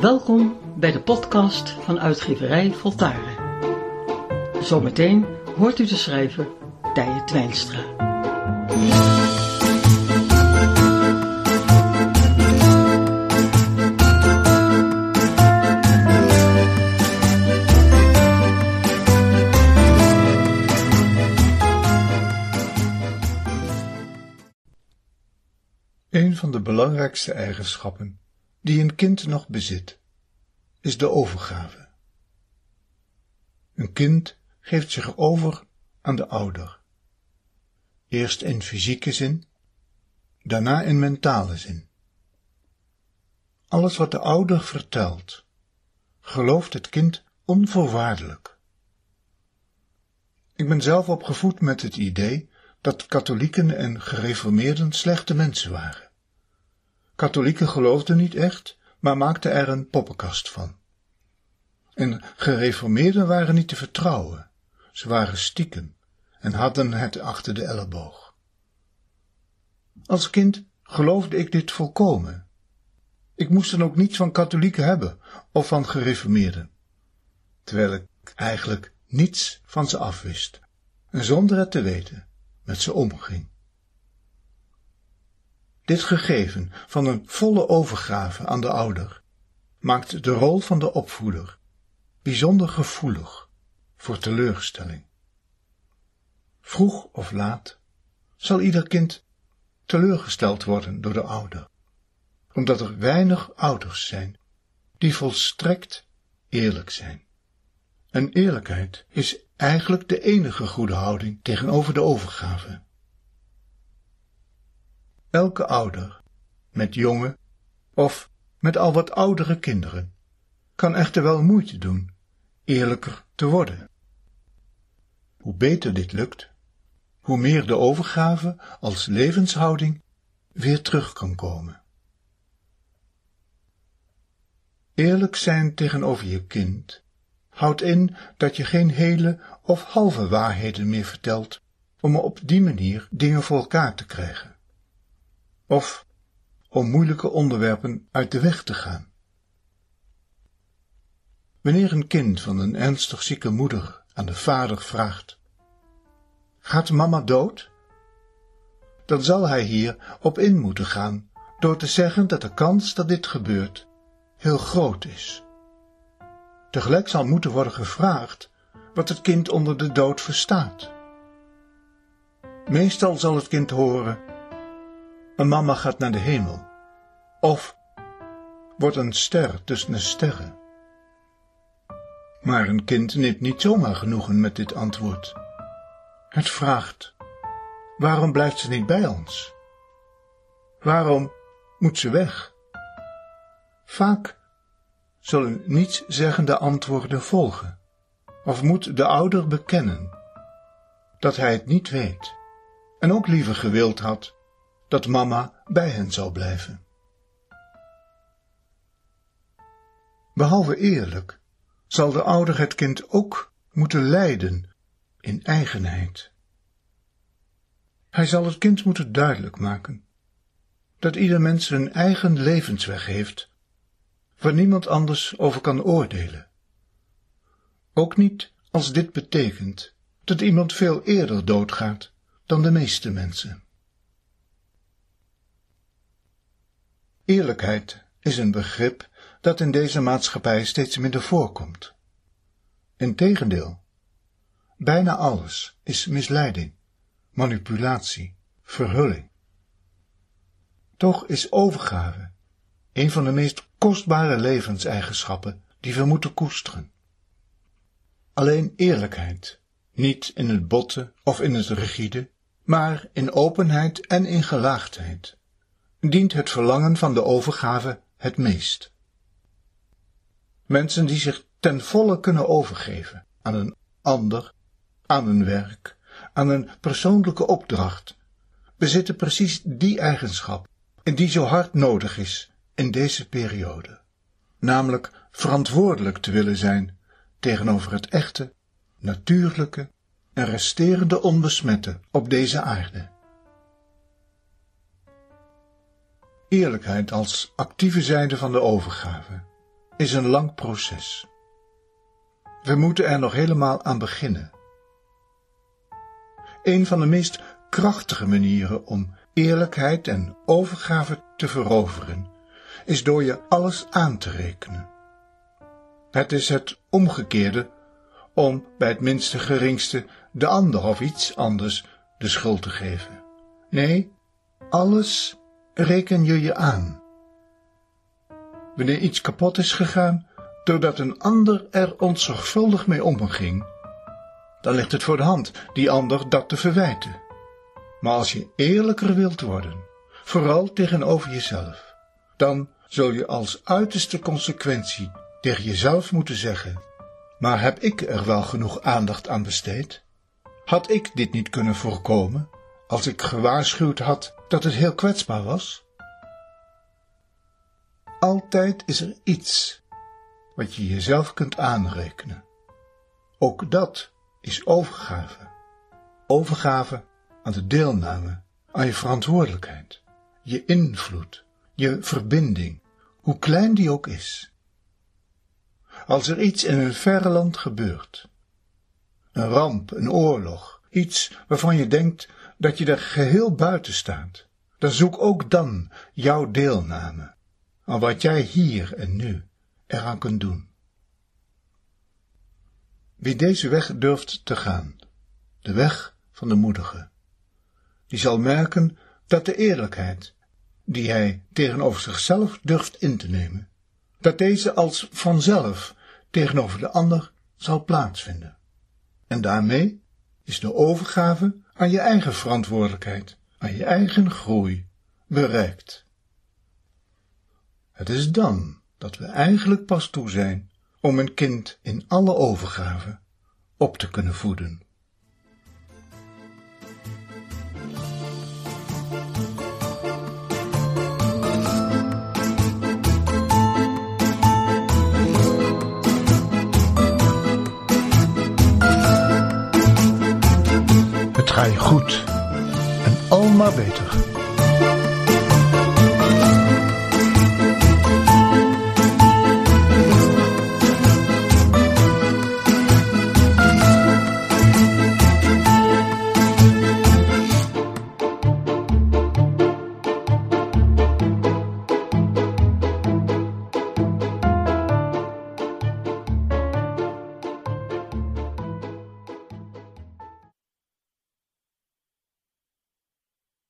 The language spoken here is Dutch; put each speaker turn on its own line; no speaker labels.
Welkom bij de podcast van uitgeverij Voltaren. Zometeen hoort u de schrijver Tije Twijnstra.
Een van de belangrijkste eigenschappen die een kind nog bezit, is de overgave. Een kind geeft zich over aan de ouder. Eerst in fysieke zin, daarna in mentale zin. Alles wat de ouder vertelt, gelooft het kind onvoorwaardelijk. Ik ben zelf opgevoed met het idee dat katholieken en gereformeerden slechte mensen waren. Katholieken geloofden niet echt, maar maakten er een poppenkast van. En gereformeerden waren niet te vertrouwen. Ze waren stiekem en hadden het achter de elleboog. Als kind geloofde ik dit volkomen. Ik moest dan ook niets van katholieken hebben of van gereformeerden, terwijl ik eigenlijk niets van ze afwist en zonder het te weten met ze omging. Dit gegeven van een volle overgave aan de ouder maakt de rol van de opvoeder bijzonder gevoelig voor teleurstelling. Vroeg of laat zal ieder kind teleurgesteld worden door de ouder, omdat er weinig ouders zijn die volstrekt eerlijk zijn. En eerlijkheid is eigenlijk de enige goede houding tegenover de overgave. Elke ouder, met jonge of met al wat oudere kinderen, kan echter wel moeite doen eerlijker te worden. Hoe beter dit lukt, hoe meer de overgave als levenshouding weer terug kan komen. Eerlijk zijn tegenover je kind houdt in dat je geen hele of halve waarheden meer vertelt om op die manier dingen voor elkaar te krijgen. Of om moeilijke onderwerpen uit de weg te gaan. Wanneer een kind van een ernstig zieke moeder aan de vader vraagt: Gaat mama dood? Dan zal hij hier op in moeten gaan door te zeggen dat de kans dat dit gebeurt heel groot is. Tegelijk zal moeten worden gevraagd wat het kind onder de dood verstaat. Meestal zal het kind horen: Een mama gaat naar de hemel, of wordt een ster tussen de sterren. Maar een kind neemt niet zomaar genoegen met dit antwoord. Het vraagt: waarom blijft ze niet bij ons? Waarom moet ze weg? Vaak zullen nietszeggende antwoorden volgen, of moet de ouder bekennen dat hij het niet weet en ook liever gewild had dat mama bij hen zou blijven. Behalve eerlijk zal de ouder het kind ook moeten leiden in eigenheid. Hij zal het kind moeten duidelijk maken dat ieder mens een eigen levensweg heeft, waar niemand anders over kan oordelen. Ook niet als dit betekent dat iemand veel eerder doodgaat dan de meeste mensen. Eerlijkheid is een begrip dat in deze maatschappij steeds minder voorkomt. Integendeel, bijna alles is misleiding, manipulatie, verhulling. Toch is overgave een van de meest kostbare levenseigenschappen die we moeten koesteren. Alleen eerlijkheid, niet in het botte of in het rigide, maar in openheid en in gelaagdheid, dient het verlangen van de overgave het meest. Mensen die zich ten volle kunnen overgeven aan een ander, aan een werk, aan een persoonlijke opdracht, bezitten precies die eigenschap en die zo hard nodig is in deze periode, namelijk verantwoordelijk te willen zijn tegenover het echte, natuurlijke en resterende onbesmette op deze aarde. Eerlijkheid als actieve zijde van de overgave is een lang proces. We moeten er nog helemaal aan beginnen. Een van de meest krachtige manieren om eerlijkheid en overgave te veroveren, is door je alles aan te rekenen. Het is het omgekeerde om bij het minste geringste de ander of iets anders de schuld te geven. Nee, alles reken je je aan. Wanneer iets kapot is gegaan, doordat een ander er onzorgvuldig mee omging, dan ligt het voor de hand die ander dat te verwijten. Maar als je eerlijker wilt worden, vooral tegenover jezelf, dan zul je als uiterste consequentie tegen jezelf moeten zeggen: Maar heb ik er wel genoeg aandacht aan besteed? Had ik dit niet kunnen voorkomen als ik gewaarschuwd had dat het heel kwetsbaar was? Altijd is er iets wat je jezelf kunt aanrekenen. Ook dat is overgave. Overgave aan de deelname, aan je verantwoordelijkheid, je invloed, je verbinding, hoe klein die ook is. Als er iets in een verre land gebeurt, een ramp, een oorlog, iets waarvan je denkt dat je er geheel buiten staat, dan zoek ook dan jouw deelname aan wat jij hier en nu eraan kunt doen. Wie deze weg durft te gaan, de weg van de moedige, die zal merken dat de eerlijkheid, die hij tegenover zichzelf durft in te nemen, dat deze als vanzelf tegenover de ander zal plaatsvinden. En daarmee is de overgave aan je eigen verantwoordelijkheid, aan je eigen groei, bereikt. Het is dan dat we eigenlijk pas toe zijn om een kind in alle overgave op te kunnen voeden. Ga goed en al maar beter.